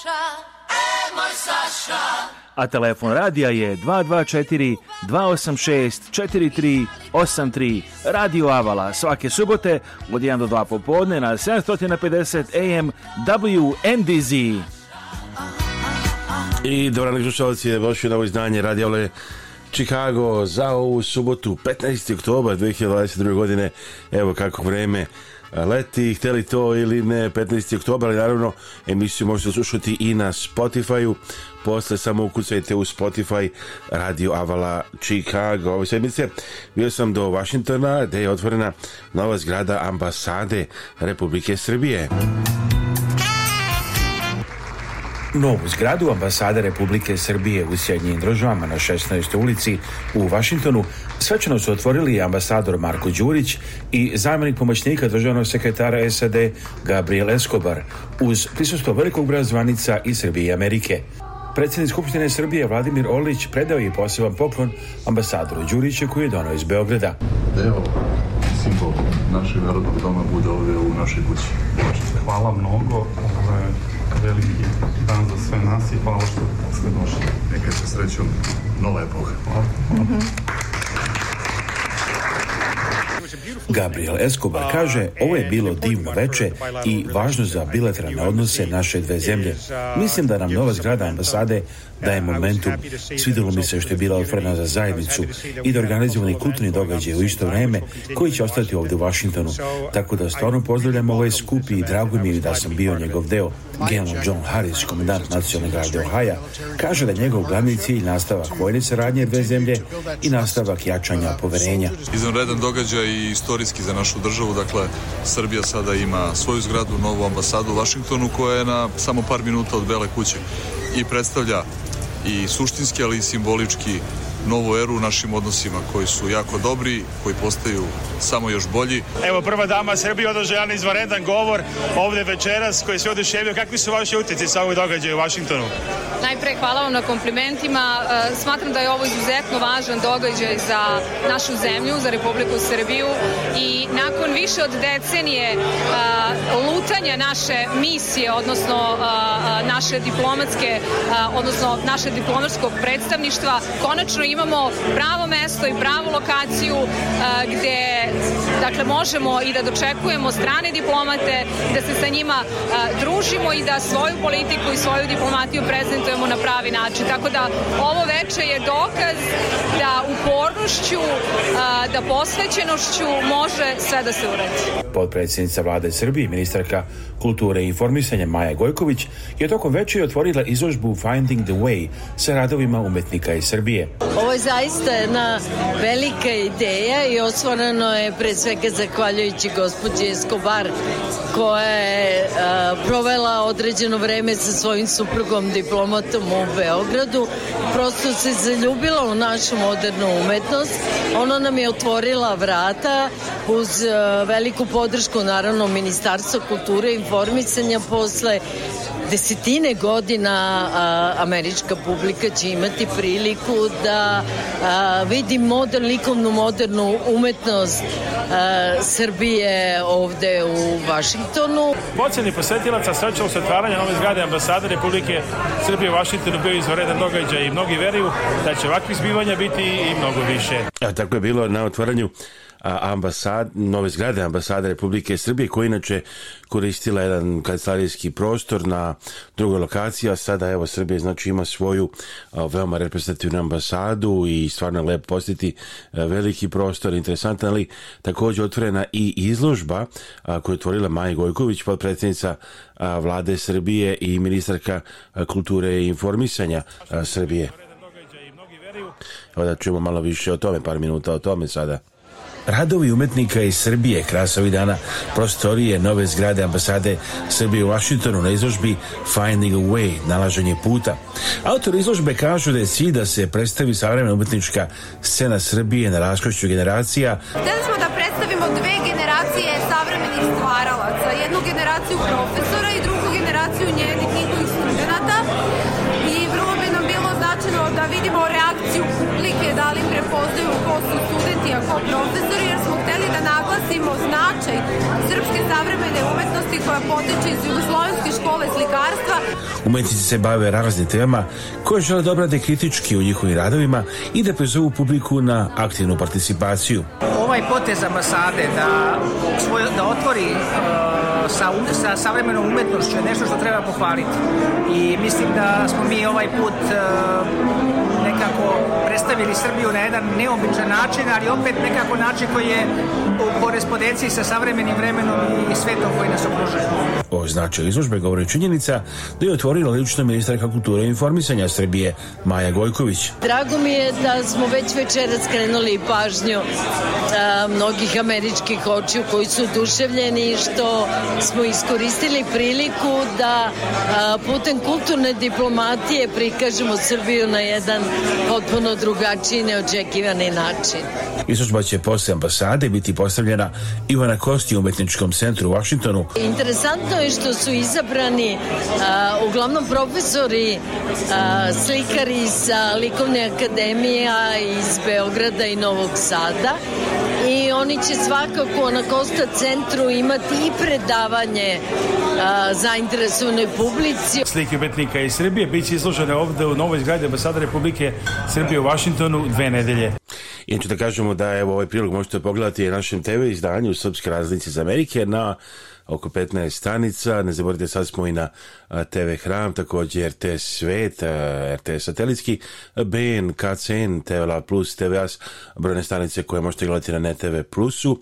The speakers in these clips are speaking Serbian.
Saša, e moj Saša. A telefon radija je 224 286 4383 Radio Avala svake subote od 1 do 2 popodne na 750 AM WNDZ. I dobro nek slušalci, došli na izdanje Radio Avala Chicago za ovu subotu 15. oktobar 2022. godine. Evo kako vreme leti, hteli to ili ne, 15. oktober, ali naravno emisiju možete slušati i na Spotify-u, posle samo ukucajte u Spotify Radio Avala Chicago. Ove sedmice bio sam do Vašingtona, gde je otvorena nova zgrada ambasade Republike Srbije. Novu zgradu ambasada Republike Srbije u Sjednjim državama na 16. ulici u Vašingtonu svečano su otvorili ambasador Marko Đurić i zamjenik pomoćnika državnog sekretara SAD Gabriel Escobar uz prisustvo velikog broja zvanica iz Srbije i Amerike. Predsednik Skupštine Srbije Vladimir Orlić predao je poseban poklon ambasadoru Đuriću koji je donao iz Beograda. Da evo, simbol našeg narodnog doma bude ovdje u našoj kući. Hvala mnogo, ovaj, velik je sve nas i hvala što ste došli. Neka se srećom nova epoha. Hvala. hvala. Gabriel Escobar kaže, ovo je e, bilo divno veče i važno za bilateralne odnose naše dve zemlje. Uh, Mislim da nam nova zgrada ambasade daje uh, momentum. Svidjelo mi se što je bila otvorena za zajednicu i da organizovani kulturni događaj u isto vreme koji će ostati ovde u Vašingtonu. Tako da stvarno pozdravljam ovaj skupi i drago mi je da sam bio njegov deo. General John Harris, komendant nacionalne garde Ohaja, kaže da njegov glavni cilj nastavak vojne saradnje dve zemlje i nastavak jačanja poverenja. Izvanredan događaj i istorijski za našu državu, dakle Srbija sada ima svoju zgradu, novu ambasadu u Vašingtonu koja je na samo par minuta od Bele kuće i predstavlja i suštinski, ali i simbolički novu eru u našim odnosima koji su jako dobri, koji postaju samo još bolji. Evo prva dama Srbije održa jedan izvanredan govor ovde večeras koji se oduševio. Kakvi su vaši utjeci sa ovog događaja u Vašingtonu? Najpre hvala vam na komplimentima. E, smatram da je ovo izuzetno važan događaj za našu zemlju, za Republiku Srbiju i nakon više od decenije e, lutanja naše misije, odnosno e, naše diplomatske, odnosno naše diplomatskog predstavništva, konačno ima imamo pravo mesto i pravu lokaciju a, e, gde dakle, možemo i da dočekujemo strane diplomate, da se sa njima a, e, družimo i da svoju politiku i svoju diplomatiju prezentujemo na pravi način. Tako da ovo veče je dokaz da upornošću, a, e, da posvećenošću može sve da se uradi. Podpredsednica vlade Srbije, ministarka kulture i informisanja Maja Gojković je tokom večeri otvorila izložbu Finding the Way sa radovima umetnika iz Srbije. Ovo je zaista jedna velika ideja i osvoreno je pre svega zahvaljujući gospođi Escobar koja je a, provela određeno vreme sa svojim suprugom diplomatom u Beogradu. Prosto se zaljubila u našu modernu umetnost. Ona nam je otvorila vrata uz veliku podršku naravno Ministarstva kulture i informisanja posle desetine godina a, američka publika će imati priliku da a, vidi modern, likovnu modernu umetnost a, Srbije ovde u Vašingtonu. Oceni posetilaca se otvaranje nove zgrade ambasade Republike Srbije u Vašingtonu bio izvoredan događaj i mnogi veruju da će ovakvih zbivanja biti i mnogo više. A tako je bilo na otvaranju ambasad, nove zgrade ambasade Republike Srbije, koja inače koristila jedan kancelarijski prostor na drugoj lokaciji, a sada evo Srbije znači ima svoju veoma reprezentativnu ambasadu i stvarno lep posjeti veliki prostor, interesantan, ali takođe otvorena i izložba koju je otvorila Maja Gojković, podpredsjednica vlade Srbije i ministarka kulture i informisanja Srbije. Evo da čujemo malo više o tome, par minuta o tome sada. Radovi umetnika iz Srbije krasa ovih dana prostorije nove zgrade ambasade Srbije u Vašingtonu na izložbi Finding a Way, nalaženje puta. Autori izložbe kažu da je cilj da se predstavi savremena umetnička scena Srbije na raskošću generacija. Hteli smo da predstavimo dve generacije savremenih stvaralaca, jednu generaciju profesora i drugu generaciju njenih njihovih studenta i vrlo bi nam bilo značajno da vidimo reakciju publike, da li prepoznaju ko su tu kao profesori jer smo hteli da naglasimo značaj srpske savremene umetnosti koja potiče iz jugoslovenske škole slikarstva. Umetnici se bave raznim temama koje žele da obrade kritički u njihovim radovima i da prizovu publiku na aktivnu participaciju. Ovaj potez ambasade da, svoj, da otvori e, sa, um- sa savremenom umetnošću je nešto što treba pohvaliti i mislim da smo mi ovaj put uh, nekako predstavili Srbiju na jedan neobičan način, ali opet nekako način koji je u korespondenciji sa savremenim vremenom i svetom koji nas okružuje. O značaju izložbe govori činjenica da je otvorila lično ministarka kulture i informisanja Srbije Maja Gojković. Drago mi je da smo već večeras krenuli pažnju a, e, mnogih američkih očiju koji su oduševljeni što smo iskoristili priliku da a, e, putem kulturne diplomatije prikažemo Srbiju na jedan potpuno drugačiji neočekivani način. Izložba će posle ambasade biti postavljena Ivana Kosti u umetničkom centru u Vašingtonu. Interesantno je što su izabrani a, uglavnom profesori a, slikari sa likovne akademije iz Beograda i Novog Sada i oni će svakako na Kosta centru imati i predavanje a, zainteresovanoj publici. Slike umetnika iz Srbije biće će izložene ovde u novoj zgradi ambasada Republike Srbije u Washingtonu dve nedelje. Inače da kažemo da evo ovaj prilog možete pogledati na našem TV izdanju Srpske raznice iz Amerike na oko 15 stanica. Ne zaboravite, sad smo i na TV Hram, takođe RTS Svet, RTS Satelitski, BN, KCN, TV Plus, TV As, brojne stanice koje možete gledati na NeTV Plusu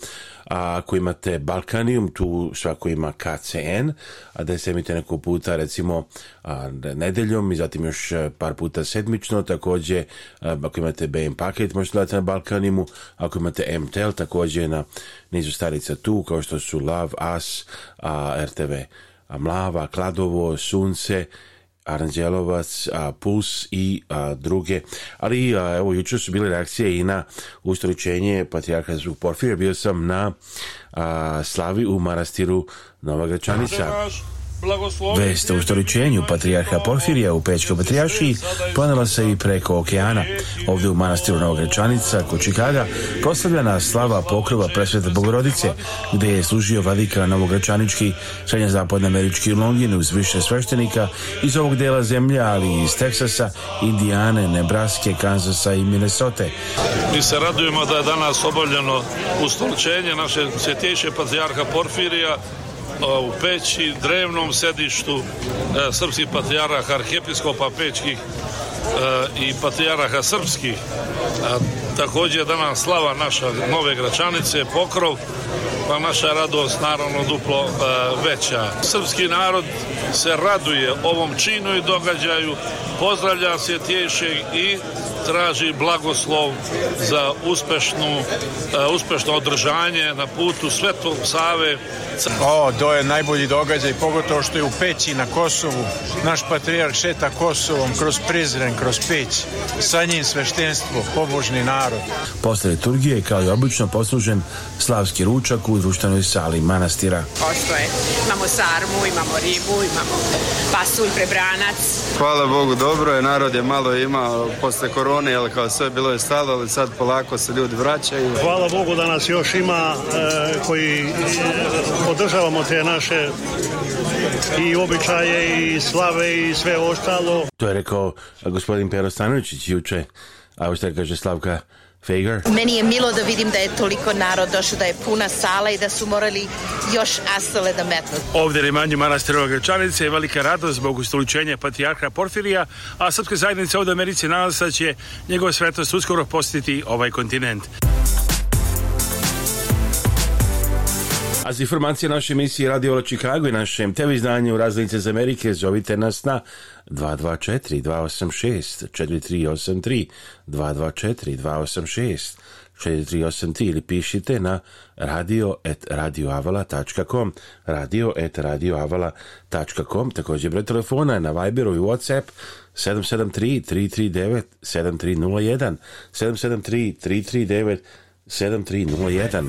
a ako imate Balkanium, tu svako ima KCN, a da se emite neko puta recimo a, nedeljom i zatim još e, par puta sedmično, takođe a, e, ako imate BM paket možete gledati na Balkanimu, ako imate MTL takođe na nizu starica tu kao što su Love, As, a, RTV a Mlava, Kladovo, Sunce, Aranđelovac, Puls i a, druge. Ali evo, juče su bile reakcije i na ustoličenje Patriarhalskog porfira. Bio sam na slavi u Marastiru Nova Gračanica. Vest u ustoličenju patrijarha Porfirija u Pećkoj Patrijašiji planela se i preko okeana. Ovde u manastiru Novog Rečanica, kod Čikaga, proslavljena slava pokrova presvete Bogorodice, gde je služio vladika Novogrečanički, srednjezapadnoamerički Longin uz više sveštenika iz ovog dela zemlje, ali i iz Teksasa, Indijane, Nebraske, Kanzasa i Minnesota. Mi se radujemo da je danas obavljeno ustoličenje naše svjetješe patrijarha Porfirija u Peći, drevnom sedištu e, srpskih patrijaraha, arhijepiskopa Pećkih e, i patrijaraha srpskih. Takođe, danas slava naša nove gračanice, pokrov, pa naša radost naravno duplo e, veća. Srpski narod se raduje ovom činu i događaju, pozdravlja svjetješeg i traži blagoslov za uspešnu, e, uspešno održanje na putu Svetog Save. O, do to je najbolji događaj, pogotovo što je u Peći na Kosovu. Naš patrijarh šeta Kosovom kroz Prizren, kroz Peć. Sa njim sveštenstvo, pobožni narod. Posle liturgije, kao i obično, poslužen slavski ručak u društvenoj sali manastira. Postoje. Imamo sarmu, imamo ribu, imamo pasulj, prebranac. Hvala Bogu, dobro je, narod je malo imao posle korone, jel kao sve bilo je stalo, ali sad polako se ljudi vraćaju. Hvala Bogu da nas još ima e, koji e, podržavamo te naše i običaje i slave i sve ostalo. To je rekao gospodin Pero Stanovićić juče, a šta kaže Slavka Fager. Meni je milo da vidim da je toliko narod došao, da je puna sala i da su morali još asale da metnu. Ovde na imanju manastira Gračanice, je velika radost zbog ustoličenja patrijarha Porfirija, a srpska zajednica od Americi nadam se da će njegova svetost uskoro posjetiti ovaj kontinent. A za informacije naše emisije Radio Ola Chicago i našem TV izdanju Razlice iz Amerike zovite nas na 224 286 4383 224 286 4383 ili pišite na radio.radioavala.com radio.radioavala.com Također broj telefona je na Viberu i Whatsapp 773 339 7301 773 339 7301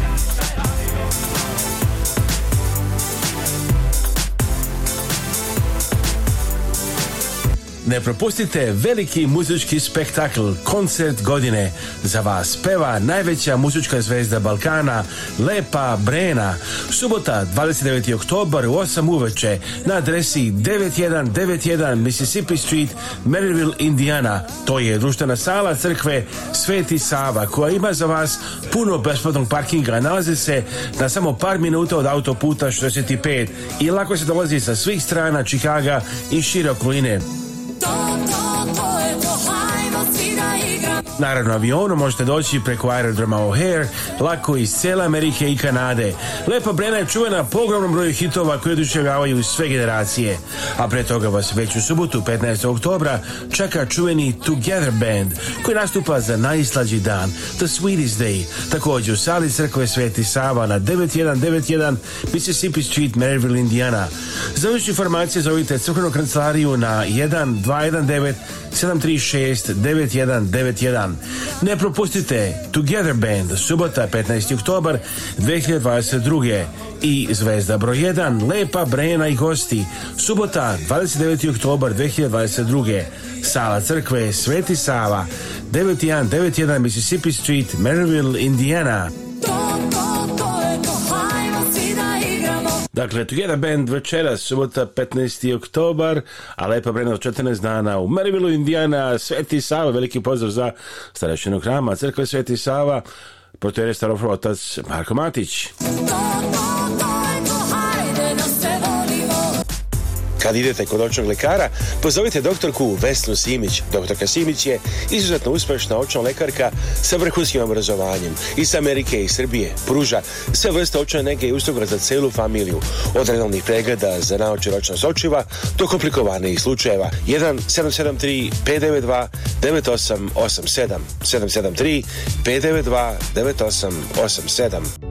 Ne propustite veliki muzički spektakl Koncert godine. Za vas peva najveća muzička zvezda Balkana, Lepa Brena. Subota 29. oktobar u 8 uveče na adresi 9191 Mississippi Street, Maryville, Indiana. To je društvena sala crkve Sveti Sava koja ima za vas puno besplatnog parkinga. Nalazi se na samo par minuta od autoputa 65 i lako se dolazi sa svih strana Čikaga i šire okoline. Da Naravno, avionom možete doći preko aerodroma O'Hare, lako iz cele Amerike i Kanade. Lepa Brena je čuvena po ogromnom broju hitova koji oduševljavaju sve generacije. A pre toga vas već u subotu, 15. oktobra, čeka čuveni Together Band, koji nastupa za najslađi dan, The Sweetest Day. Također u sali crkve Sveti Sava na 9191 Mississippi Street, Maryville, Indiana. Za više informacije zovite crkvenu kancelariju na 1 219 736 9191. Ne propustite Together Band, subota 15. oktobar 2022. I zvezda broj 1, Lepa Brena i gosti, subota 29. oktobar 2022. Sala crkve Sveti Sava, 9191 Mississippi Street, Maryville, Indiana. To, to, to je Dakle, Together Band večeras, subota 15. oktobar, a Lepa Brena 14 dana u Marivilu, Indijana, Sveti Sava, veliki pozdrav za starešinu hrama, crkve Sveti Sava, proto je starofrotac Marko Matić. Da, da, da. Kad idete kod očnog lekara, pozovite doktorku Vesnu Simić. Doktorka Simić je izuzetno uspešna očna lekarka sa vrhunskim obrazovanjem iz Amerike i Srbije. Pruža sve vrste očne nege i usluga za celu familiju. Od redovnih pregleda za naoče očna sočiva do komplikovanih slučajeva. 1 773 592 9887 773 592 9887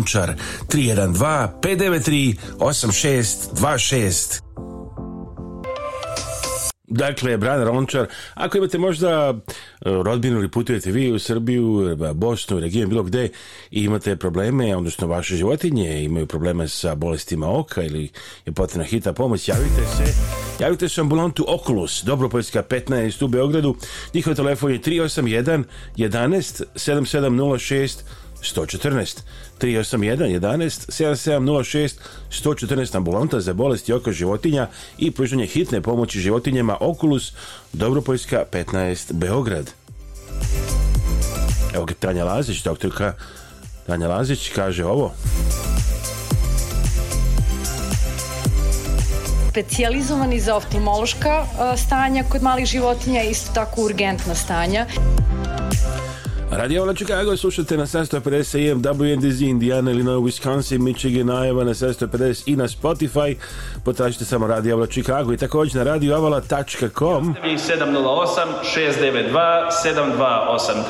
Končar 312 593 8626 Dakle, Bran Rončar, ako imate možda e, rodbinu ili putujete vi u Srbiju, e, Bosnu, region, bilo gde i imate probleme, odnosno vaše životinje imaju probleme sa bolestima oka ili je potrebna hita pomoć, javite se. Javite se ambulantu Oculus, Dobropoljska 15 u Beogradu. Njihov telefon je 381 11 7706 114 381 11 7706 114 ambulanta za bolesti oka životinja i pružanje hitne pomoći životinjama Oculus Dobropoljska 15 Beograd. Evo ga Tanja Lazić, doktorka Tanja Lazić kaže ovo. Specijalizovani za oftalmološka stanja kod malih životinja, isto tako urgentna stanja. Radio na Chicago slušate na 750 AM WNDZ Indiana, Illinois, Wisconsin, Michigan, Iowa na 750 i na Spotify. Potražite samo Radio Avala Chicago i takođe na radioavala.com.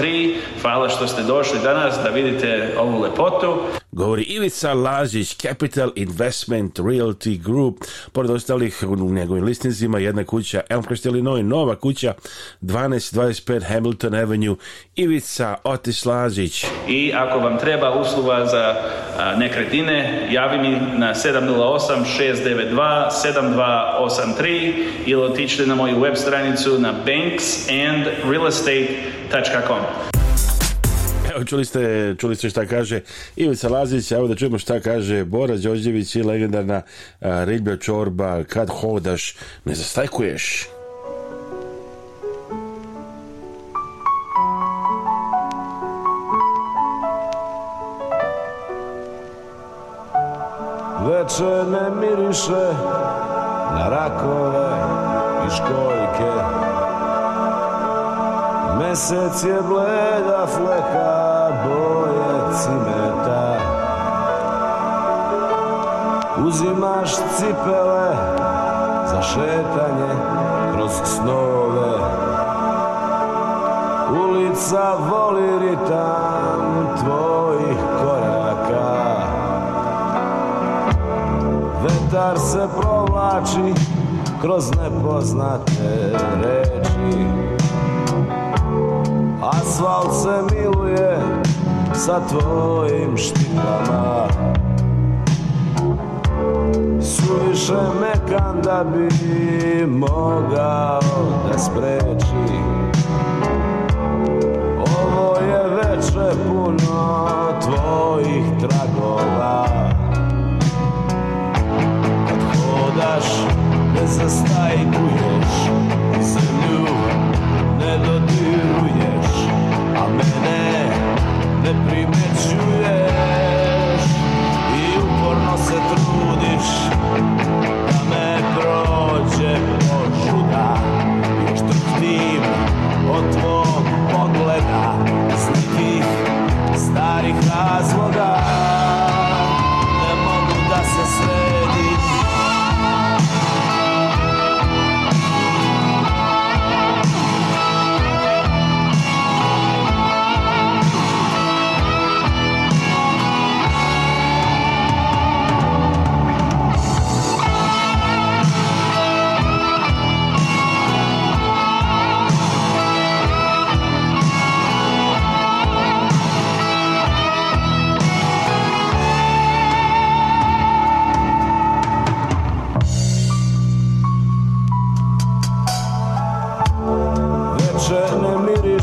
708-692-7283. Hvala što ste došli danas da vidite ovu lepotu govori Ivica Lazić, Capital Investment Realty Group, pored ostalih u njegovim listinzima jedna kuća Elmcrest, Illinois, nova kuća 1225 Hamilton Avenue, Ivica Otis Lazić. I ako vam treba usluga za nekretnine, javi mi na 708-692-7283 ili otičite na moju web stranicu na banksandrealestate.com. Evo, čuli ste, čuli ste šta kaže Ivica Lazić, evo da čujemo šta kaže Bora Đorđević i legendarna riblja čorba, kad hodaš, ne zastajkuješ. Veče ne miriše na rakove i školjke Mesec je bleda fleka cimeta da. Uzimaš cipele za šetanje kroz snove Ulica voli ritam tvojih koraka Vetar se provlači kroz nepoznate reči Asfalt se miluje sa tvojim štipama Suviše mekan da bi mogao da spreči Ovo je veče puno tvojih tragova Kad hodaš ne zastaj kući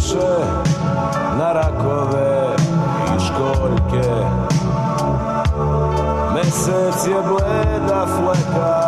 dusze narakowe i szkolkie. Me serce bleda fleka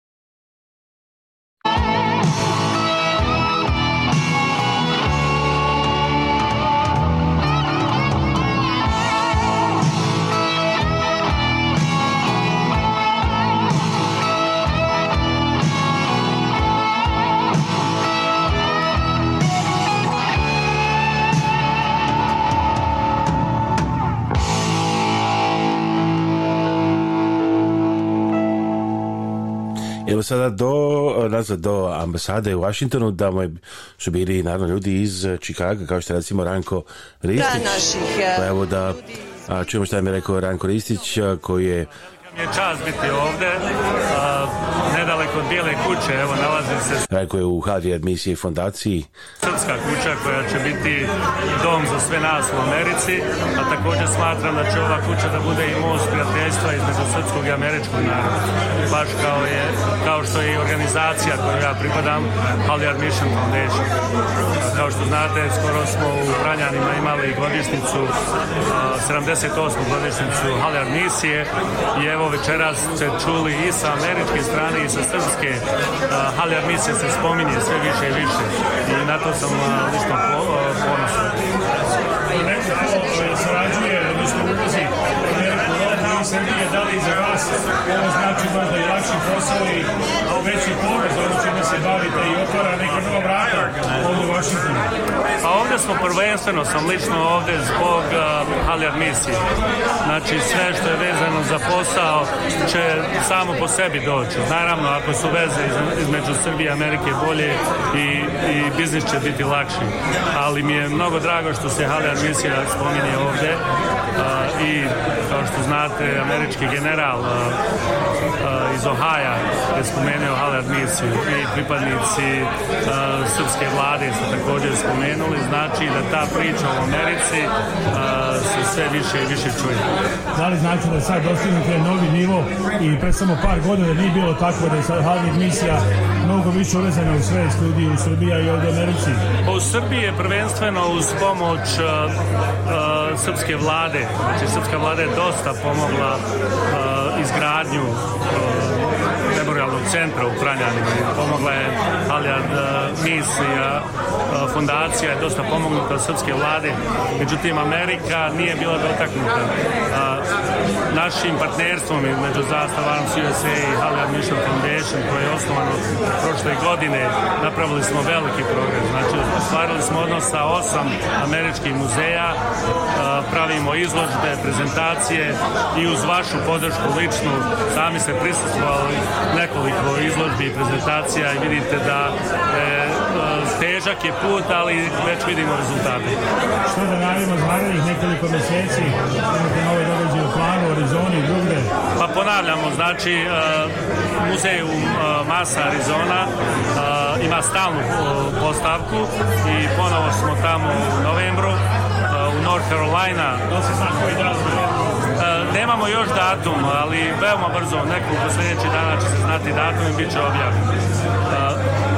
idemo sada do, nazad do ambasade u Washingtonu, da moj, su bili naravno ljudi iz Čikaga, kao što recimo Ranko Ristić. Da, naših. E, pa evo da a, čujemo šta mi je rekao Ranko Ristić, koji je... Mi je čast biti ovde. A, ne da kod Bijele kuće, evo nalazim se... Rekao je u Hadija admisije fondaciji. Srpska kuća koja će biti dom za sve nas u Americi, a također smatram da će ova kuća da bude i most prijateljstva između srpskog i američkog naroda. Baš kao, je, kao što je i organizacija koju ja pripadam, ali Mission Foundation. Kao što znate, skoro smo u Pranjanima imali godišnicu, 78. godišnicu Hale misije i evo večeras ste čuli i sa američke strane i sa srpske srpske hale armice se spominje sve više i više i na to sam lično ponosan sam sam da li za vas ovo znači da je lakši posao i da veći porez, ono čime se bavite i otvara neka nova vrata ovdje u Washingtonu. Pa ovde smo prvenstveno, sam lično ovde zbog uh, Haliar misije. Znači sve što je vezano za posao će samo po sebi doći. Naravno, ako su veze između Srbije i Amerike bolje i, i biznis će biti lakši. Ali mi je mnogo drago što se Haliar misija spominje ovde. uh, i kao što znate američki general uh, uh, iz Ohaja je spomenuo Halard misiju i pripadnici uh, srpske vlade su također spomenuli, znači da ta priča o Americi uh, se sve više i više čuje. Da li znači da sad dostignute novi nivo i pre samo par godina nije bilo tako da je sad Halid misija mnogo više urezana u sve studije u Srbiji i ovdje u Americi. Pa u Srbiji je prvenstveno uz pomoć uh, uh, srpske vlade, znači srpska vlada je dosta pomogla uh, izgradnju uh, memorialnog centra u Kranjanima pomogla je Alijad Misija, uh, uh, fondacija je dosta pomognuta srpske vlade, međutim Amerika nije bila dotaknuta našim partnerstvom među Zastav Arms USA i Halyard Mission Foundation koje je osnovano prošle godine napravili smo veliki progres. Znači, ostvarili smo odnos sa osam američkih muzeja, pravimo izložbe, prezentacije i uz vašu podršku ličnu sami se prisustvovali nekoliko izložbi i prezentacija i vidite da e, težak je put, ali već vidimo rezultate. Što da radimo za nekoliko meseci, imate nove događaje u zoni drugde? Pa ponavljamo, znači e, muzej u e, Masa Arizona e, ima stalnu postavku i ponovo smo tamo u novembru u North Carolina. Da se znako i da Nemamo još datum, ali veoma brzo, nekoliko sljedećih dana će se znati datum i bit će objavljen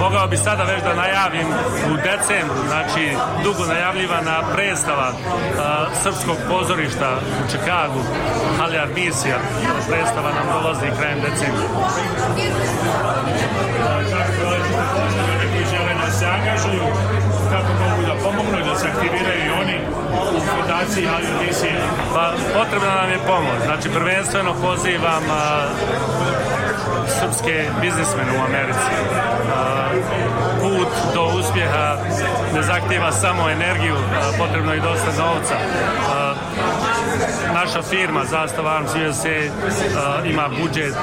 mogao bi sada već da najavim u decembru, znači dugo najavljivana predstava a, srpskog pozorišta u Čikagu, Haljar Misija, predstava nam dolazi krajem decembra. kako mogu da pomognu i da se aktiviraju oni u fondaciji Haljar Pa potrebna nam je pomoć, znači prvenstveno pozivam a, srpske biznismene u Americi. Put do uspjeha ne zahtjeva samo energiju, potrebno je dosta novca naša firma Zastava Arms USA uh, ima budžet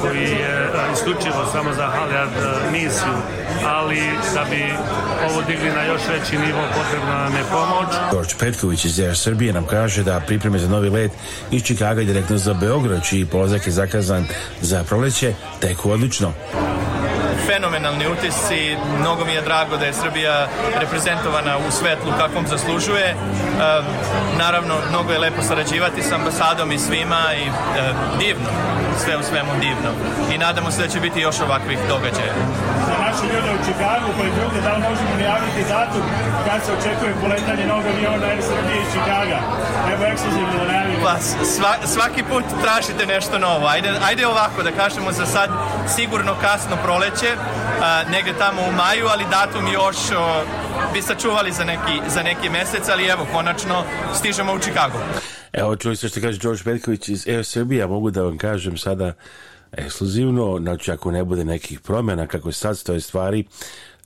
koji je uh, isključivo samo za Halyard uh, misiju, ali da bi ovo digli na još veći nivo potrebna nam je pomoć. George Petković iz Air Srbije nam kaže da pripreme za novi let iz Čikaga direktno za Beograd, čiji polazak je zakazan za proleće, teku odlično fenomenalni utisci. Mnogo mi je drago da je Srbija reprezentovana u svetlu kakvom zaslužuje. E, naravno, mnogo je lepo sarađivati sa ambasadom i svima i e, divno sve u svemu divno. I nadamo se da će biti još ovakvih događaja. Za naše ljude u Čikagu koji drugi, da li možemo najaviti datum kad se očekuje poletanje novog aviona Air Srbije iz Čikaga? Evo ekskluzivno da najavimo. Pa, sva, svaki put tražite nešto novo. Ajde, ajde ovako da kažemo za sad sigurno kasno proleće, a, negde tamo u maju, ali datum još o, bi sačuvali za neki, za neki mesec, ali evo, konačno stižemo u Čikagu. Evo čuli ste što kaže George Petković iz Air Serbia, mogu da vam kažem sada ekskluzivno, znači ako ne bude nekih promjena kako sad stoje stvari,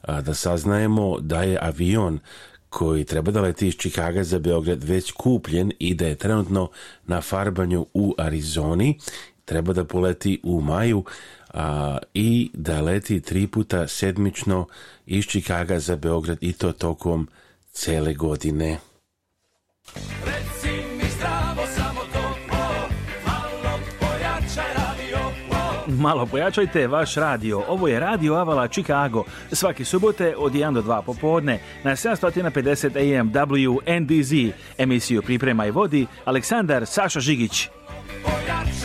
da saznajemo da je avion koji treba da leti iz Čikaga za Beograd već kupljen i da je trenutno na farbanju u Arizoni, treba da poleti u maju a, i da leti tri puta sedmično iz Čikaga za Beograd i to tokom cele godine. Reci malo pojačajte vaš radio. Ovo je Radio Avala Chicago. Svaki subote od 1 do 2 popodne na 750 AM WNDZ. Emisiju priprema i vodi Aleksandar Saša Žigić.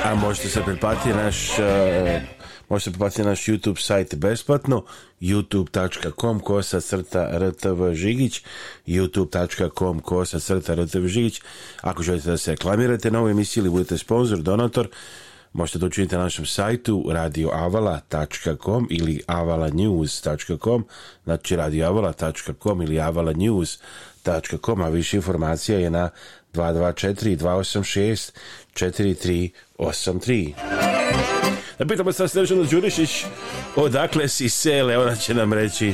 A možete se prepati naš... Uh... Možete popati naš YouTube sajt besplatno youtube.com kosa crta rtv žigić youtube.com kosa crta rtv žigić ako želite da se reklamirate na ovoj emisiji ili budete sponsor, donator Možete to da učiniti na našem sajtu radioavala.com ili avalanews.com, znači radioavala.com ili avalanews.com, a više informacija je na 224 286 4383. Da pitamo sad Snežanu Đurišić odakle si sele, ona će nam reći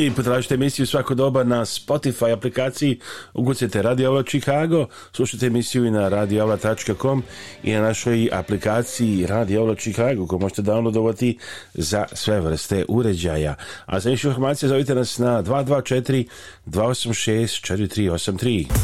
I potražite emisiju svako doba na Spotify aplikaciji, ugucajte Radio Avla Chicago, slušajte emisiju i na radioavla.com i na našoj aplikaciji Radio Avla Chicago koju možete downloadovati za sve vrste uređaja. A za više informacije zovite nas na 224 286 4383.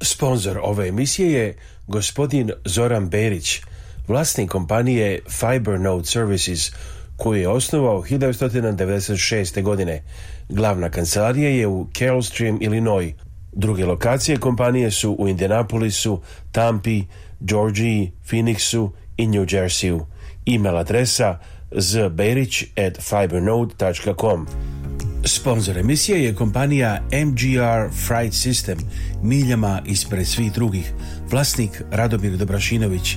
Sponzor ove emisije je gospodin Zoran Berić – vlasnik kompanije Fibernode Services, koju je osnovao 1996. godine. Glavna kancelarija je u Carolstream, Illinois. Druge lokacije kompanije su u Indianapolisu, Tampi, Georgiji, Phoenixu i New Jerseyu. E-mail adresa zberić at fibernode.com. Sponzor emisije je kompanija MGR Fright System, miljama ispred svih drugih, vlasnik Radomir Dobrašinović,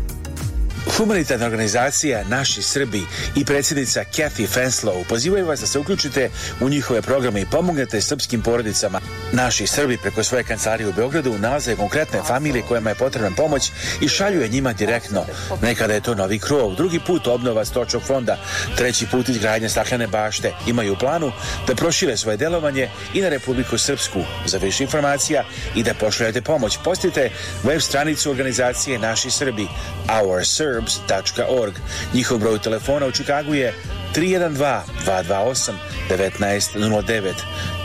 Humanitarna organizacija Naši Srbi i predsjednica Kathy Fenslow pozivaju vas da se uključite u njihove programe i pomognete srpskim porodicama. Naši Srbi preko svoje kancelarije u Beogradu nalaze konkretne familije kojima je potrebna pomoć i šalju je njima direktno. Nekada je to novi krov, drugi put obnova stočnog fonda, treći put izgradnja staklene bašte. Imaju planu da prošire svoje delovanje i na Republiku Srpsku. Za više informacija i da pošaljete pomoć, postite web stranicu organizacije Naši Srbi, Our Serb serbs.org. Njihov broj telefona u Čikagu je 312-228-1909.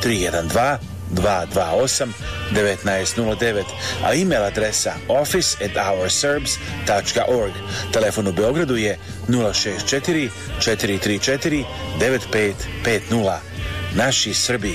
312 228 1909, a e-mail adresa office at ourserbs.org. Telefon u Beogradu je 064 434 9550. Naši Srbi.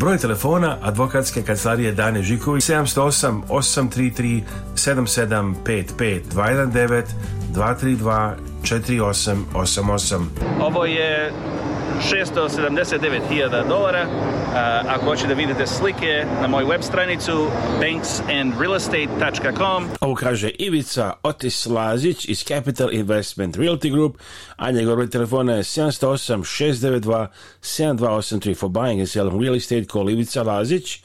Broj telefona advokatske kancelarije Dane Žiković 708 833 7755 219 232 4888. Ovo je 679.000 dolara. Ako hoćete da vidite slike na moju web stranicu banksandrealestate.com Ovo kaže Ivica Otis Lazić iz Capital Investment Realty Group, a njegov broj telefona je 708 692 7283 for buying and selling real estate call Ivica Lazić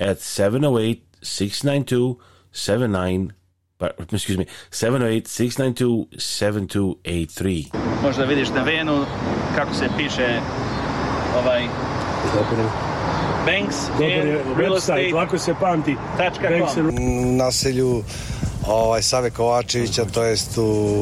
at 708 692 79 but, pa, excuse me, 786927283. Možda vidiš na venu kako se piše ovaj... Dobre. Banks Dobre, real estate. Lako se pamti. Tačka Banks and... Naselju ovaj, Save Kovačevića, to jest u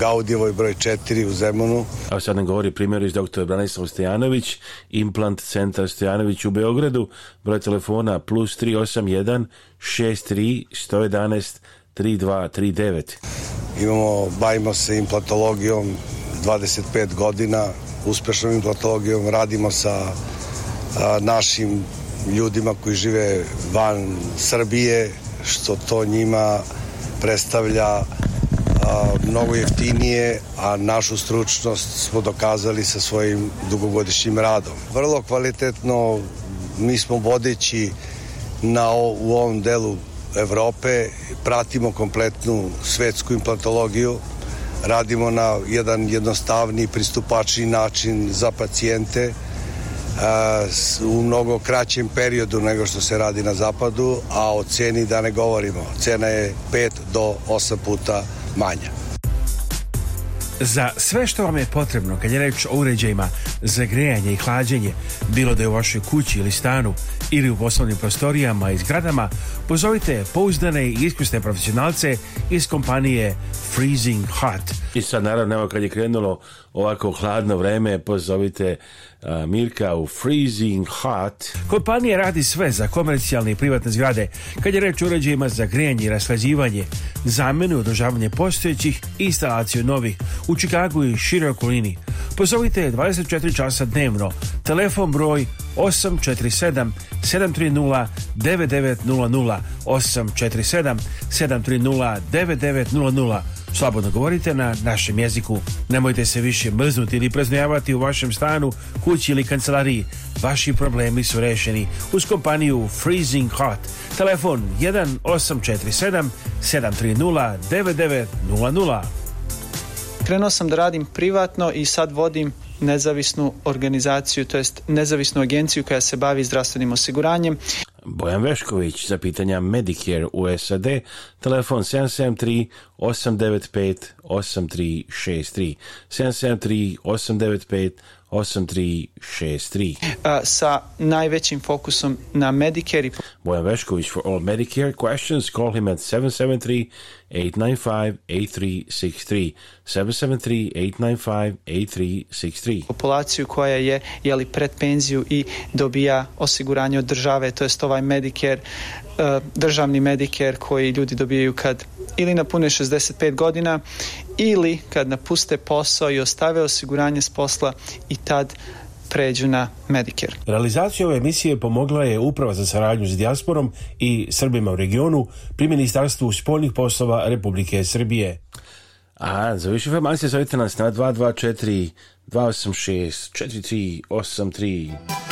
Gaudijevoj broj 4 u Zemunu. A sad nam govori primjer iz doktora Branislav Stojanović, implant centar Stojanović u Beogradu, broj telefona plus 381 63 111 3239. Imamo, bavimo se implantologijom 25 godina, uspešnom implantologijom, radimo sa a, našim ljudima koji žive van Srbije, što to njima predstavlja a, mnogo jeftinije, a našu stručnost smo dokazali sa svojim dugogodišnjim radom. Vrlo kvalitetno, mi smo vodeći na, u ovom delu Evrope, pratimo kompletnu svetsku implantologiju, radimo na jedan jednostavni, pristupačni način za pacijente u mnogo kraćem periodu nego što se radi na zapadu, a o ceni da ne govorimo. Cena je 5 do 8 puta manja. Za sve što vam je potrebno kad je reč o uređajima za grejanje i hlađenje, bilo da je u vašoj kući ili stanu ili u poslovnim prostorijama i zgradama, pozovite pouzdane i iskusne profesionalce iz kompanije Freezing Hot. I sad naravno, evo kad je krenulo ovako hladno vreme, pozovite Eh, Mirka u Freezing Hot. Kompanija radi sve za komercijalne i privatne zgrade, kad je reč o uređajima za grejanje i raslađivanje, zamenu i održavanje postojećih i instalaciju novih u Čikagu i široj okolini. Pozovite 24 časa dnevno, telefon broj 847 730 9900 847 730 9900 slobodno govorite na našem jeziku. Nemojte se više mrznuti ili preznojavati u vašem stanu, kući ili kancelariji. Vaši problemi su rešeni uz kompaniju Freezing Hot. Telefon 1847 730 9900. Krenuo sam da radim privatno i sad vodim nezavisnu organizaciju, to jest nezavisnu agenciju koja se bavi zdravstvenim osiguranjem. Bojan Vešković za pitanja Medicare u SAD, telefon 773 895 8363 773 895 8363. Uh, sa najvećim fokusom na Medicare. Bojan Vešković for all Medicare questions call him at 773-895-8363. 773-895-8363. Populaciju koja je jeli pred penziju i dobija osiguranje od države, to jest ovaj Medicare, uh, državni Medicare koji ljudi dobijaju kad ili napune 65 godina ili kad napuste posao i ostave osiguranje s posla i tad pređu na Medicare. Realizaciju ove emisije pomogla je Uprava za saradnju s dijasporom i Srbima u regionu pri Ministarstvu spoljnih poslova Republike Srbije. A za više informacije zovite nas na 224 286 4383.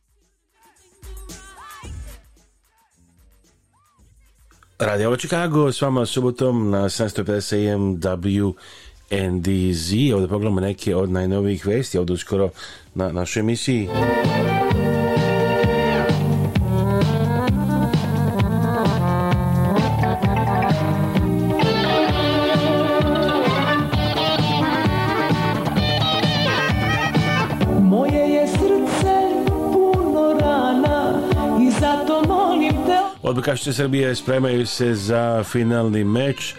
Radio Chicago s vama subotom na 750 AM WNDZ. Ovdje pogledamo neke od najnovijih vesti ovdje uskoro na našoj emisiji. Odbakašice Srbije spremaju se za finalni meč,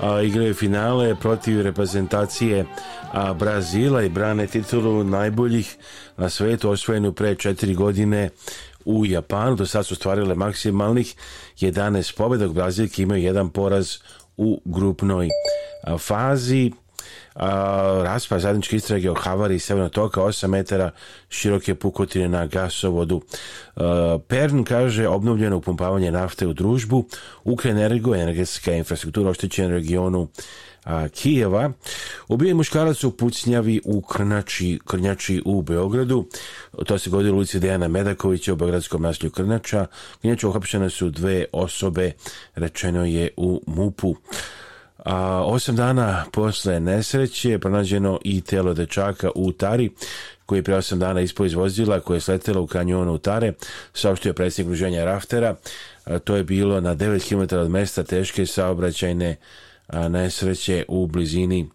a, igraju finale protiv reprezentacije a, Brazila i brane titulu najboljih na svetu osvojenu pre četiri godine u Japanu. Do sad su stvarile maksimalnih 11 pobjeda. Brazilke imaju jedan poraz u grupnoj fazi raspa zadničke istrage o havari Severnog toka 8 metara široke pukotine na gasovodu. Pern kaže obnovljeno upumpavanje nafte u družbu, Ukrenergo, energetska infrastruktura oštećena regionu a, Kijeva. Ubijen muškarac u Pucnjavi u Krnači, Krnjači u Beogradu. To se godilo u ulici Dejana Medakovića u Beogradskom nasilju Krnača. Krnjača uhapšene su dve osobe, rečeno je u MUP-u. A, osam dana posle nesreće je pronađeno i telo dečaka u Tari, koji je pre 8 dana ispao iz vozila koje je sletelo u kanjonu Tare, saopštio predsjednik Ruženja Raftera. to je bilo na 9 km od mesta teške saobraćajne nesreće u blizini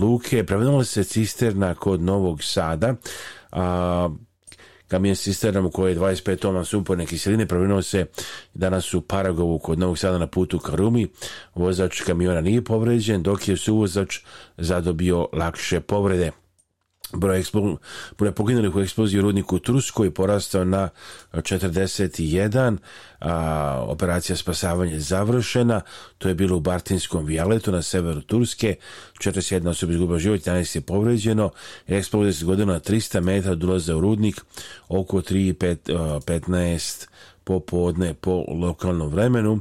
Luke. Prevenula se cisterna kod Novog Sada, a, kamen cisternom koji je 25 toman sumporne kiseline provinuo se danas u Paragovu kod Novog Sada na putu ka Rumi. Vozač kamiona nije povređen, dok je suvozač zadobio lakše povrede. Broj, eksplo, broj poginulih u eksploziji u rudniku u Truskoj porastao na 41, a, operacija spasavanja je završena, to je bilo u Bartinskom vijaletu na severu Turske, 41 osoba izgubila život, 11 je povređeno, eksplozija se godina na 300 metra od ulaza u rudnik, oko 3 5, 15 popodne po lokalnom vremenu.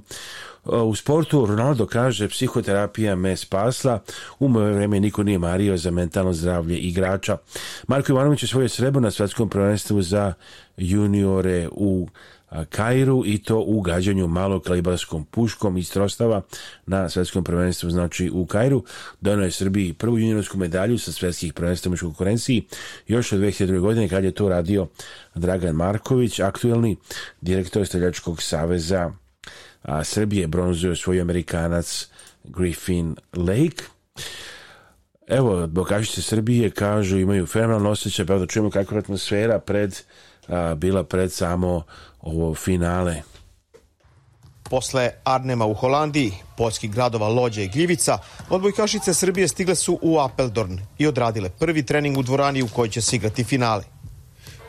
U sportu Ronaldo kaže psihoterapija me spasla, u moje vreme niko nije mario za mentalno zdravlje igrača. Marko Ivanović je svoje srebro na svetskom prvenstvu za juniore u Kairu i to u gađanju malokalibarskom puškom iz trostava na svetskom prvenstvu znači u Kairu. Donao je Srbiji prvu juniorsku medalju sa svetskih prvenstva u konkurenciji još od 2002. godine kad je to radio Dragan Marković, aktuelni direktor Steljačkog saveza a Srbije bronzuje svoj Amerikanac Griffin Lake. Evo, bokašice Srbije kažu imaju fenomenalno osjećaj, pa da čujemo kakva je atmosfera pred a, bila pred samo ovo finale. Posle Arnema u Holandiji, poljskih gradova Lođe i Gljivica, odbojkašice Srbije stigle su u Apeldorn i odradile prvi trening u dvorani u kojoj će se igrati finale.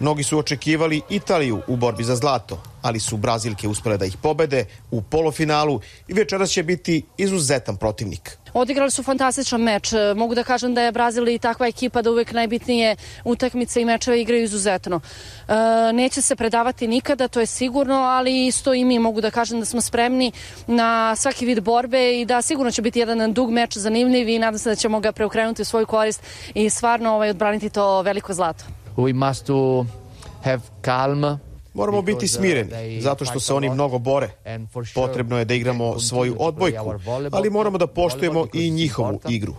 Mnogi su očekivali Italiju u borbi za zlato, ali su Brazilke uspele da ih pobede u polofinalu i večeras će biti izuzetan protivnik. Odigrali su fantastičan meč. E, mogu da kažem da je Brazil i takva ekipa da uvek najbitnije utakmice i mečeve igraju izuzetno. E, neće se predavati nikada, to je sigurno, ali isto i mi mogu da kažem da smo spremni na svaki vid borbe i da sigurno će biti jedan dug meč zanimljiv i nadam se da ćemo ga preokrenuti u svoju korist i stvarno ovaj, odbraniti to veliko zlato we must to have calm Moramo biti uh, smireni, zato što se oni mnogo bore. Potrebno je da igramo svoju odbojku, ali moramo da poštujemo i njihovu igru.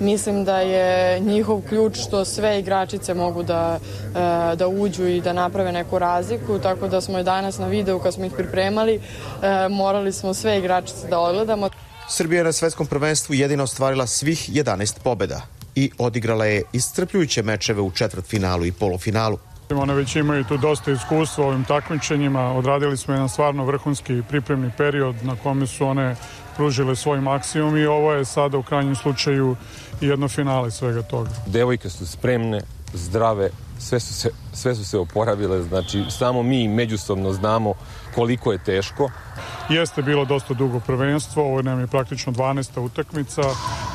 Mislim da je njihov ključ što sve igračice mogu da, uh, da uđu i da naprave neku razliku, tako da smo i danas na videu kad smo ih pripremali uh, morali smo sve igračice da odgledamo. Srbija je na svetskom prvenstvu jedina ostvarila svih 11 pobeda i odigrala je iscrpljujuće mečeve u četvrtfinalu i polofinalu. One već imaju tu dosta iskustva ovim takmičenjima. Odradili smo jedan stvarno vrhunski pripremni period na kome su one pružile svoj maksimum i ovo je sada u krajnjem slučaju jedno finale svega toga. Devojke su spremne, zdrave, sve su se, sve su se oporavile, znači samo mi međusobno znamo koliko je teško. Jeste bilo dosta dugo prvenstvo, ovo nam je praktično 12. utakmica,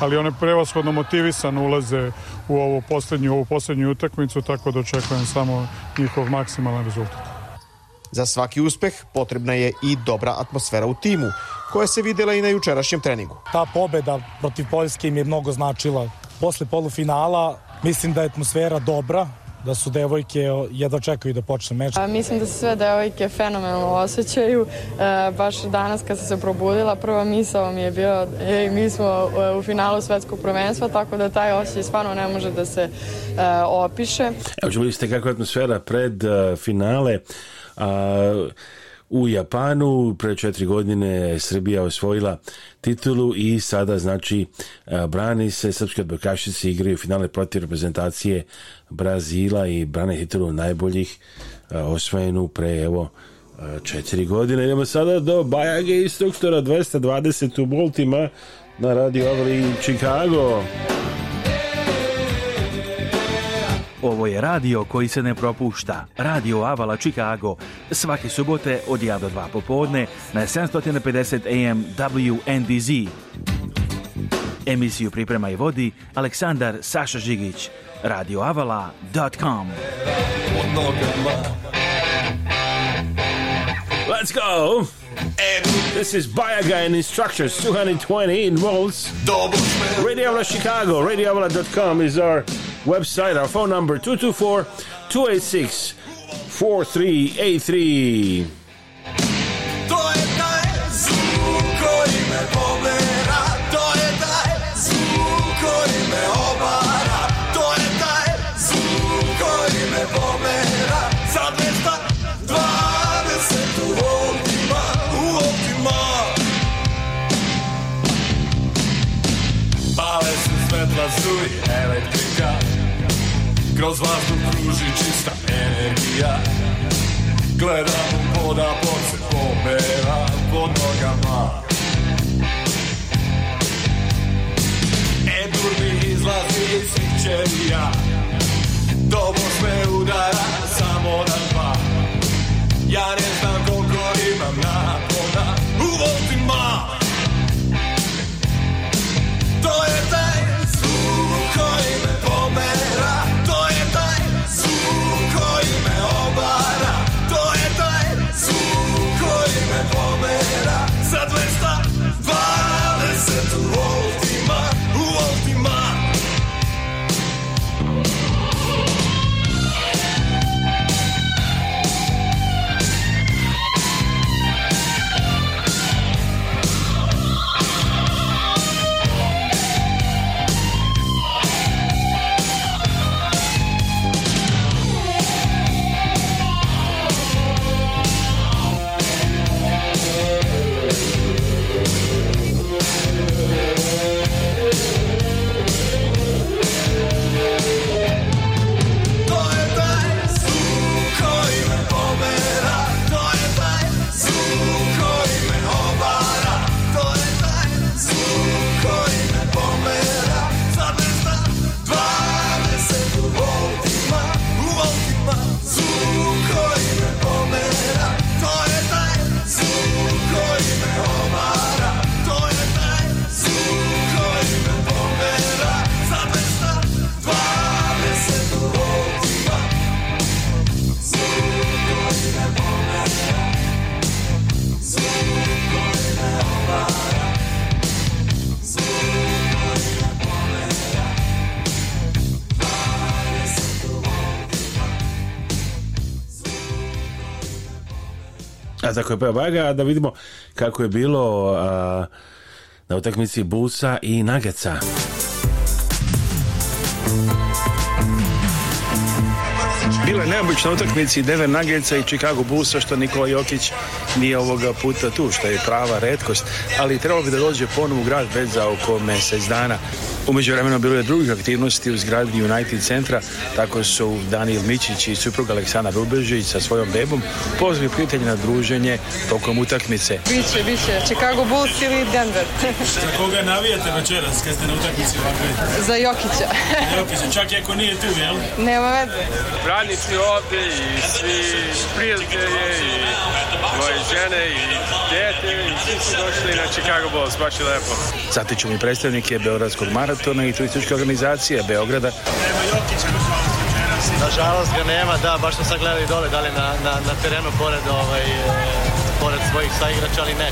ali one prevashodno motivisano ulaze u ovu poslednju, ovu poslednju utakmicu, tako da očekujem samo njihov maksimalan rezultat. Za svaki uspeh potrebna je i dobra atmosfera u timu, koja se videla i na jučerašnjem treningu. Ta pobeda protiv Poljske im je mnogo značila. Posle polufinala mislim da je atmosfera dobra, da su devojke jedva čekaju da počne meč. A, mislim da se sve devojke fenomenalno osjećaju. E, baš danas kad sam se probudila, prva misao mi je bila ej, mi smo e, u finalu svetskog prvenstva, tako da taj osjećaj stvarno ne može da se e, opiše. Evo, čuli ste kakva atmosfera pred uh, finale. Uh, u Japanu. Pre četiri godine je Srbija osvojila titulu i sada znači e, brani se srpske odbojkašice igraju finale protiv reprezentacije Brazila i brane titulu najboljih e, osvojenu pre evo e, četiri godine. Idemo sada do Bajage instruktora 220 u Boltima na Radio Avali Chicago. Chicago. Ovo je radio koji se ne propušta. Radio Avala Chicago. Svake subote od 1 do 2 popodne na 750 AM WNDZ. Emisiju priprema i vodi Aleksandar Saša Žigić. RadioAvala.com Let's go! This is Bayaga and Instructors 220 in Rolls. Radio Avala Chicago, RadioAvala.com is our website. Our phone number 224 286 4383. Kroz vazduh kruži čista energija Gledam u poda, pod se pomera pod nogama E durni izlazi iz svih ćelija Dobro sve udara samo na dva Ja ne znam koliko imam napona U voltima To je taj tako je peo pa Baga, da vidimo kako je bilo a, na utakmici Busa i Nageca. Bila je neobična utakmici Denver Nagelca i Chicago Busa što Nikola Jokić nije ovoga puta tu, što je prava redkost, ali trebalo bi da dođe ponovo u grad već za oko mjesec dana. Umeđu vremena bilo je drugih aktivnosti u zgradi United centra, tako su Daniel Mičić i suprug Aleksana Rubežić sa svojom bebom pozvali prijatelje na druženje tokom utakmice. Biće, biće, Chicago Bulls ili Denver. Za koga navijate večeras kad ste na utakmici ovakve? Za Jokića. Jokića, čak i ako nije tu, jel? Nema veze. Branici ovdje i svi prijatelje i moje žene i dete i svi su došli na Chicago Bulls, baš je lepo. Zatičemo i predstavnike Beogradskog maratona i turističke organizacije Beograda. Nema Jokića, Nažalost ga nema, da, baš smo sad gledali dole, da li na, na, na terenu pored, ovaj, e, pored svojih saigrača, ali ne.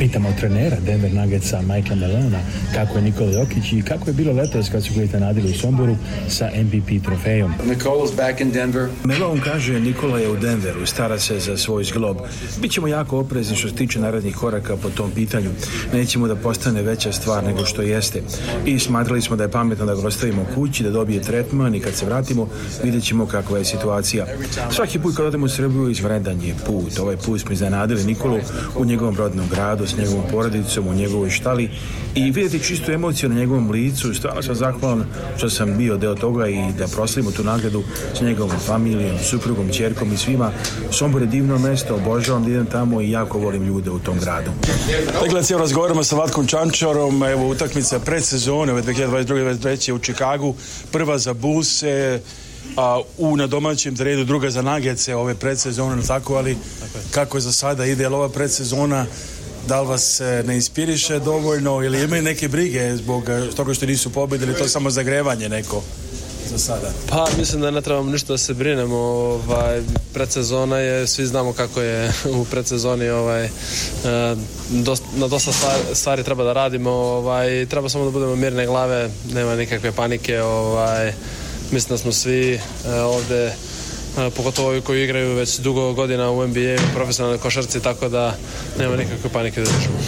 Pitamo trenera Denver Nuggetsa, Michaela Melona, kako je Nikola Jokić i kako je bilo letos kad su ga iznenadili u Somboru sa MVP trofejom. Nicola's back in Denver. Melon kaže Nikola je u Denveru, i stara se za svoj zglob. Bićemo jako oprezni što se tiče narednih koraka po tom pitanju. Nećemo da postane veća stvar nego što jeste. I smatrali smo da je pametno da ga ostavimo kući, da dobije tretman i kad se vratimo vidjet ćemo kakva je situacija. Svaki put kad odemo u Srbiju izvredan je put. Ovaj put smo iznenadili Nikolu u njegovom rodnom gradu s njegovom porodicom u njegovoj štali i vidjeti čistu emociju na njegovom licu. Stvarno sam zahvalan što sam bio deo toga i da proslavimo tu nagradu s njegovom familijom, suprugom, čerkom i svima. Sombor je divno mesto, obožavam da idem tamo i jako volim ljude u tom gradu. Dakle, cijelo razgovaramo sa Vatkom Čančarom, evo utakmica predsezone ove 2022-2023 u Čikagu, prva za Buse, a, u na domaćem terenu druga za nagece ove predsezone, tako, ali kako za sada ide, ova predsezona da li vas e, ne inspiriše dovoljno ili imaju neke brige zbog e, toga što nisu pobjedili, to je samo zagrevanje neko za sada? Pa mislim da ne trebamo ništa da se brinemo, ovaj, predsezona je, svi znamo kako je u predsezoni, ovaj, e, dost, na dosta stvari, treba da radimo, ovaj, treba samo da budemo mirne glave, nema nikakve panike, ovaj, mislim da smo svi ovde ovdje pogotovo ovi koji igraju već dugo godina u NBA u profesionalnoj košarci, tako da nema nikakve panike da držimo.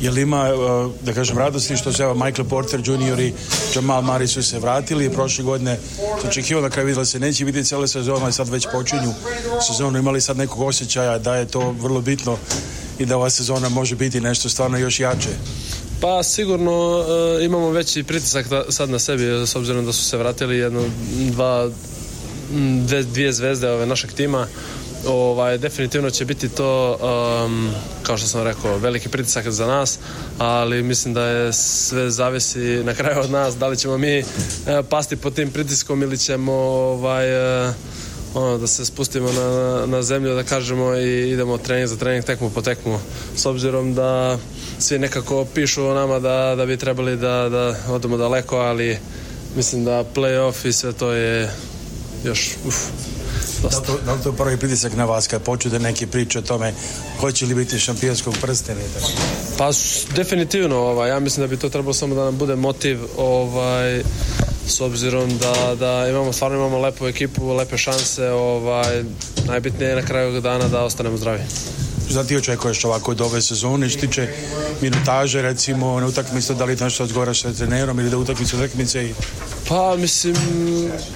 Jel ima, e, da kažem, radosti što se evo Michael Porter Jr. i Jamal Murray su se vratili i prošle godine su očekivao na kraju vidjela se neće vidjeti cijele sezona i sad već počinju sezonu, imali sad nekog osjećaja da je to vrlo bitno i da ova sezona može biti nešto stvarno još jače. Pa sigurno e, imamo veći pritisak da, sad na sebi s obzirom da su se vratili jedno dva dvije zvezde ove našeg tima ovaj, definitivno će biti to um, kao što sam rekao veliki pritisak za nas ali mislim da je sve zavisi na kraju od nas da li ćemo mi uh, pasti pod tim pritiskom ili ćemo ovaj, uh, ono, da se spustimo na, na zemlju da kažemo i idemo trening za trening tekmu po tekmu s obzirom da svi nekako pišu o nama da, da bi trebali da, da odemo daleko ali mislim da playoff i sve to je još, uf, dosta. Da, to, da to prvi pritisak na vas kad počete neke priče o tome hoće li biti šampionskog prstena? ili tako? Pa definitivno, ovaj, ja mislim da bi to trebalo samo da nam bude motiv ovaj, s obzirom da, da imamo stvarno imamo lepu ekipu, lepe šanse, ovaj, najbitnije je na kraju dana da ostanemo zdravi. Šta ti očekuješ ovako od ove sezone što tiče minutaže recimo na utakmicu da li nešto odgovaraš sa trenerom ili da utakmicu utakmice i Pa, mislim,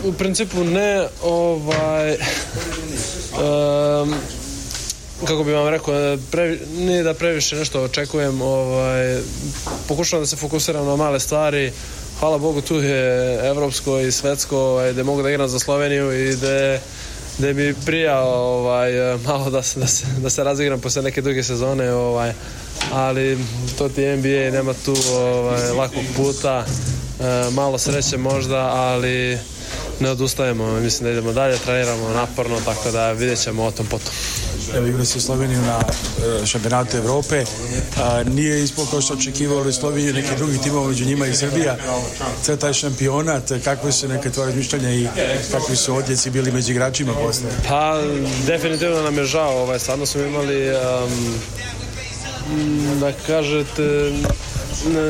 u principu ne, ovaj, um, kako bi vam rekao, previ, nije da previše nešto očekujem, ovaj, pokušavam da se fokusiram na male stvari, hvala Bogu tu je evropsko i svetsko, ovaj, da mogu da igram za Sloveniju i da da mi prija ovaj, malo da se, da se, da se razigram posle neke druge sezone, ovaj, ali to ti NBA nema tu ovaj, lakog puta, E, malo sreće možda, ali ne odustajemo, mislim da idemo dalje, treniramo naporno, tako da vidjet ćemo o tom potom. Evo igrali ste Sloveniju na e, šampionatu Europe, e, nije ispod kao što očekivali Sloveniju, neki drugi timova među njima i Srbija. Sve taj šampionat, kakve su neke tvoje razmišljanja i kakvi su odjeci bili među igračima posle? Pa, definitivno nam je žao, ovaj, stvarno smo imali um, da kažete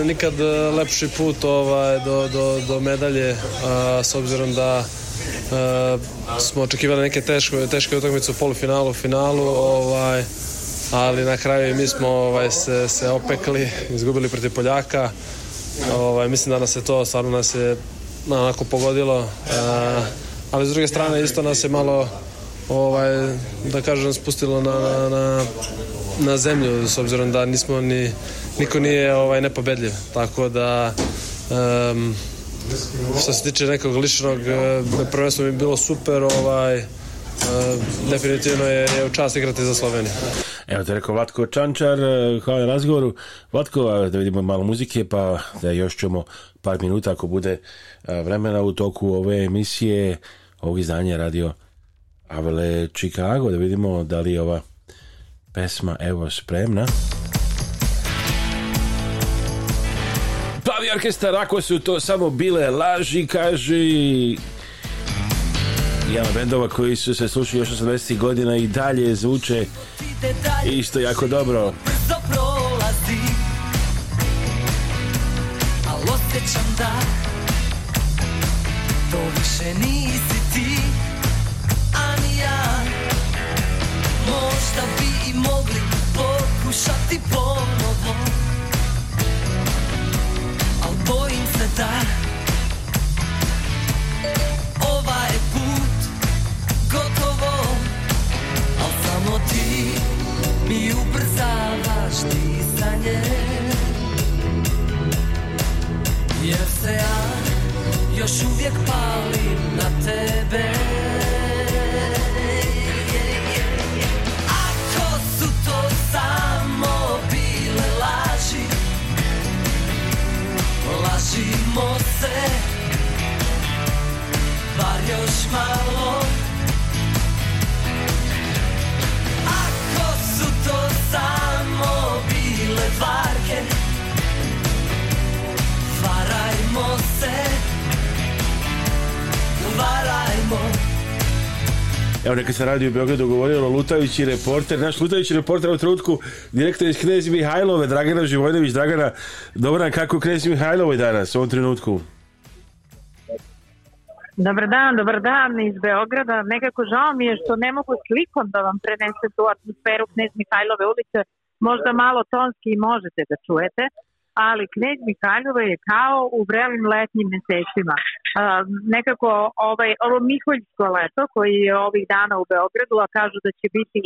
nikad e, lepši put ovaj, do, do, do medalje a, s obzirom da a, e, smo očekivali neke teške, teške utakmice u polufinalu, finalu ovaj, ali na kraju mi smo ovaj, se, se opekli, izgubili protiv Poljaka ovaj, mislim da nas je to stvarno nas je onako pogodilo a, e, ali s druge strane isto nas je malo ovaj, da kažem spustilo na, na, na, na zemlju s obzirom da nismo ni niko nije ovaj, nepobedljiv. Tako da... Um, što se tiče nekog ličnog eh, da prvenstvo mi je bilo super ovaj, eh, definitivno je, je čast igrati za Sloveniju Evo te rekao Vlatko Čančar, eh, hvala na razgovoru. Vlatko, da vidimo malo muzike, pa da još ćemo par minuta ako bude vremena u toku ove emisije, ovog izdanja radio Avele Chicago, da vidimo da li ova pesma evo spremna. Moj orkestar, ako su to samo bile laži, kaže... Jama bendova koji su se slušali još 80 godina i dalje zvuče isto jako dobro. Al osjećam da to više nisi evo neka se radi u Beogradu govorilo Lutajući reporter, naš Lutajući reporter u trenutku direktor iz Knez Mihajlove, Dragana Živojnović, Dragana, dobro kako Knez Mihajlove danas u ovom trenutku? Dobar dan, dobar dan iz Beograda. Nekako žao mi je što ne mogu slikom da vam prenesem tu atmosferu Knez Mihajlove ulice. Možda malo tonski možete da čujete, ali Knežni Kraljeva je kao u vrelim letnjim mesecima. Uh, nekako ovaj, ovo Miholjsko leto koji je ovih dana u Beogradu, a kažu da će biti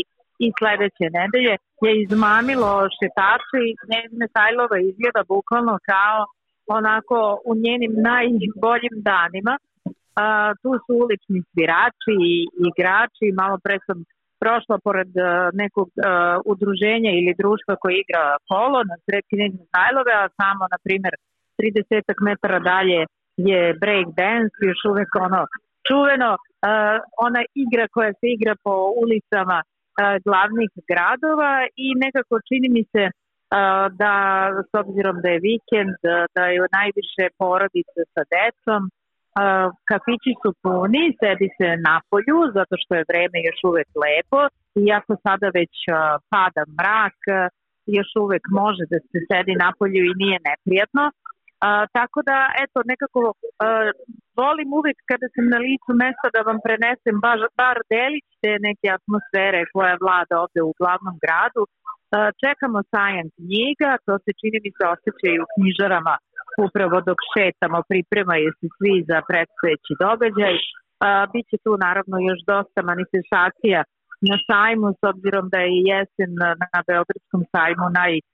i sledeće nedelje, je izmamilo šetače i Knežne Kraljeva izgleda bukvalno kao onako u njenim najboljim danima. Uh, tu su ulični svirači i igrači, malo pre sam prošla pored e, nekog e, udruženja ili društva koje igra kolo na sred Kinezne a samo, na primjer, 30 metara dalje je break dance, još uvek ono čuveno, e, ona igra koja se igra po ulicama glavnih gradova i nekako čini mi se da s obzirom da je vikend, da je najviše porodice sa decom, kafići su puni, sedi se na polju zato što je vreme još uvek lepo i ako sada već pada mrak, još uvek može da se sedi na polju i nije neprijatno. A, tako da, eto, nekako a, volim uvek kada sam na licu mesta da vam prenesem baš, bar delić te neke atmosfere koja vlada ovde u glavnom gradu. A, čekamo sajam knjiga, to se čini mi se osjeća u knjižarama upravo dok šetamo, pripremaju se svi za predstojeći događaj. Pa, biće tu naravno još dosta manifestacija na sajmu, s obzirom da je jesen na Beogradskom sajmu najinteresantnija.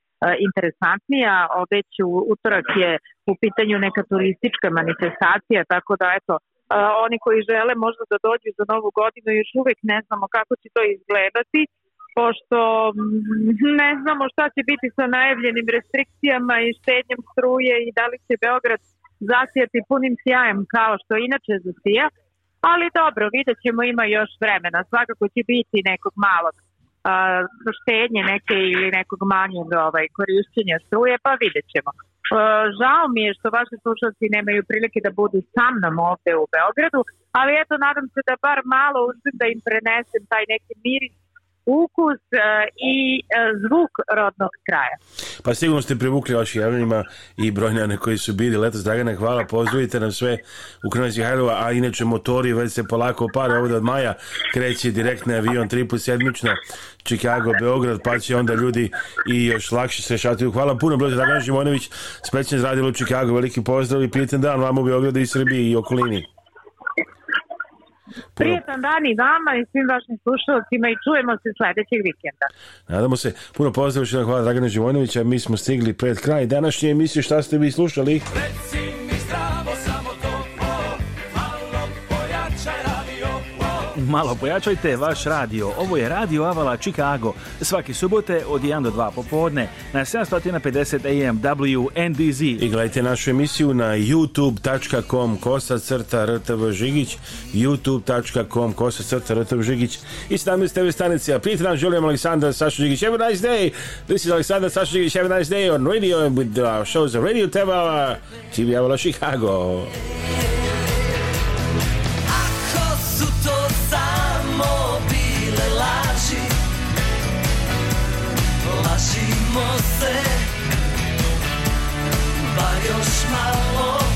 interesantnija, već u utorak je u pitanju neka turistička manifestacija, tako da eto, oni koji žele možda da dođu za novu godinu još uvek ne znamo kako će to izgledati, pošto mm, ne znamo šta će biti sa najavljenim restrikcijama i štednjem struje i da li će Beograd zasijati punim sjajem kao što inače zasija, ali dobro, vidjet ćemo, ima još vremena, svakako će biti nekog malog uh, štednje neke ili nekog manjeg ovaj, korišćenja struje, pa vidjet ćemo. Uh, žao mi je što vaši slušalci nemaju prilike da budu sa mnom ovde u Beogradu, ali eto, nadam se da bar malo uspim da im prenesem taj neki miris ukus e, i e, zvuk rodnog kraja. Pa sigurno ste privukli vašim javljanjima i brojne koji su bili letos. Dragana, hvala, pozdravite nam sve u Kronici Hajlova, a inače motori već se polako opara ovde od maja, kreće direktni avion tri put sedmično, Chicago, Beograd, pa će onda ljudi i još lakše se šatuju. Hvala puno, broj Dragana Žimonović, specijalno radilo u Chicago, veliki pozdrav i prijetan dan vam u Beogradu i Srbiji i okolini. Prijetan dan i vama i svim vašim slušalcima i čujemo se sledećeg vikenda. Nadamo se. Puno pozdrav još hvala Dragana Živojnovića. Mi smo stigli pred kraj današnje emisije. Šta ste vi slušali? Reci! malo pojačajte vaš radio. Ovo je Radio Avala Chicago. Svaki subote od 1 do 2 popodne na 750 AM WNDZ. I gledajte našu emisiju na youtube.com kosa crta rtv žigić youtube.com kosa crta rtv žigić i 17 TV stanicija. Prijatelj nam želim Aleksandar Sašo Žigić. Have a nice day. This is Aleksandar Sašo Žigić. Have a nice day on radio and with our shows on Radio Teva TV Avala Chicago. smo se Bar još malo